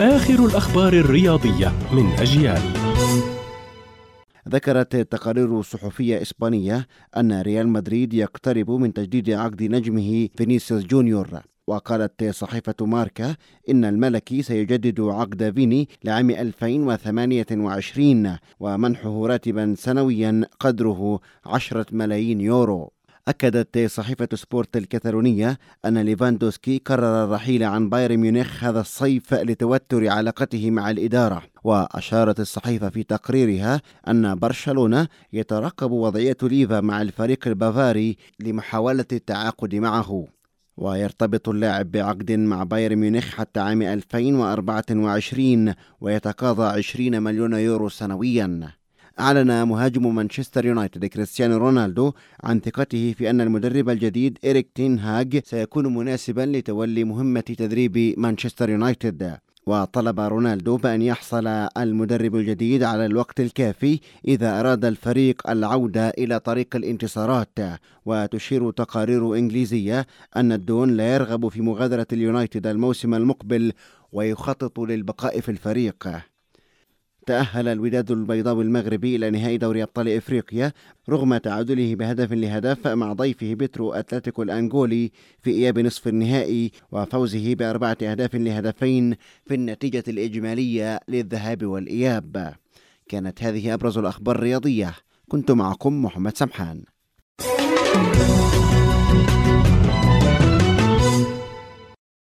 آخر الأخبار الرياضية من أجيال. ذكرت تقارير صحفية إسبانية أن ريال مدريد يقترب من تجديد عقد نجمه فينيسيوس جونيور. وقالت صحيفة ماركا إن الملكي سيجدد عقد فيني لعام 2028 ومنحه راتبا سنويا قدره 10 ملايين يورو. أكدت صحيفة سبورت الكتالونية أن ليفاندوسكي قرر الرحيل عن بايرن ميونخ هذا الصيف لتوتر علاقته مع الإدارة. وأشارت الصحيفة في تقريرها أن برشلونة يترقب وضعية ليفا مع الفريق البافاري لمحاولة التعاقد معه. ويرتبط اللاعب بعقد مع بايرن ميونخ حتى عام 2024 ويتقاضى 20 مليون يورو سنويا. أعلن مهاجم مانشستر يونايتد كريستيانو رونالدو عن ثقته في أن المدرب الجديد إريك تين هاج سيكون مناسبا لتولي مهمة تدريب مانشستر يونايتد. وطلب رونالدو بأن يحصل المدرب الجديد على الوقت الكافي إذا أراد الفريق العودة إلى طريق الانتصارات. وتشير تقارير إنجليزية أن الدون لا يرغب في مغادرة اليونايتد الموسم المقبل ويخطط للبقاء في الفريق. تأهل الوداد البيضاوي المغربي إلى نهائي دوري أبطال إفريقيا رغم تعادله بهدف لهدف مع ضيفه بترو أتلتيكو الأنغولي في إياب نصف النهائي وفوزه بأربعة أهداف لهدفين في النتيجة الإجمالية للذهاب والإياب. كانت هذه أبرز الأخبار الرياضية. كنت معكم محمد سمحان.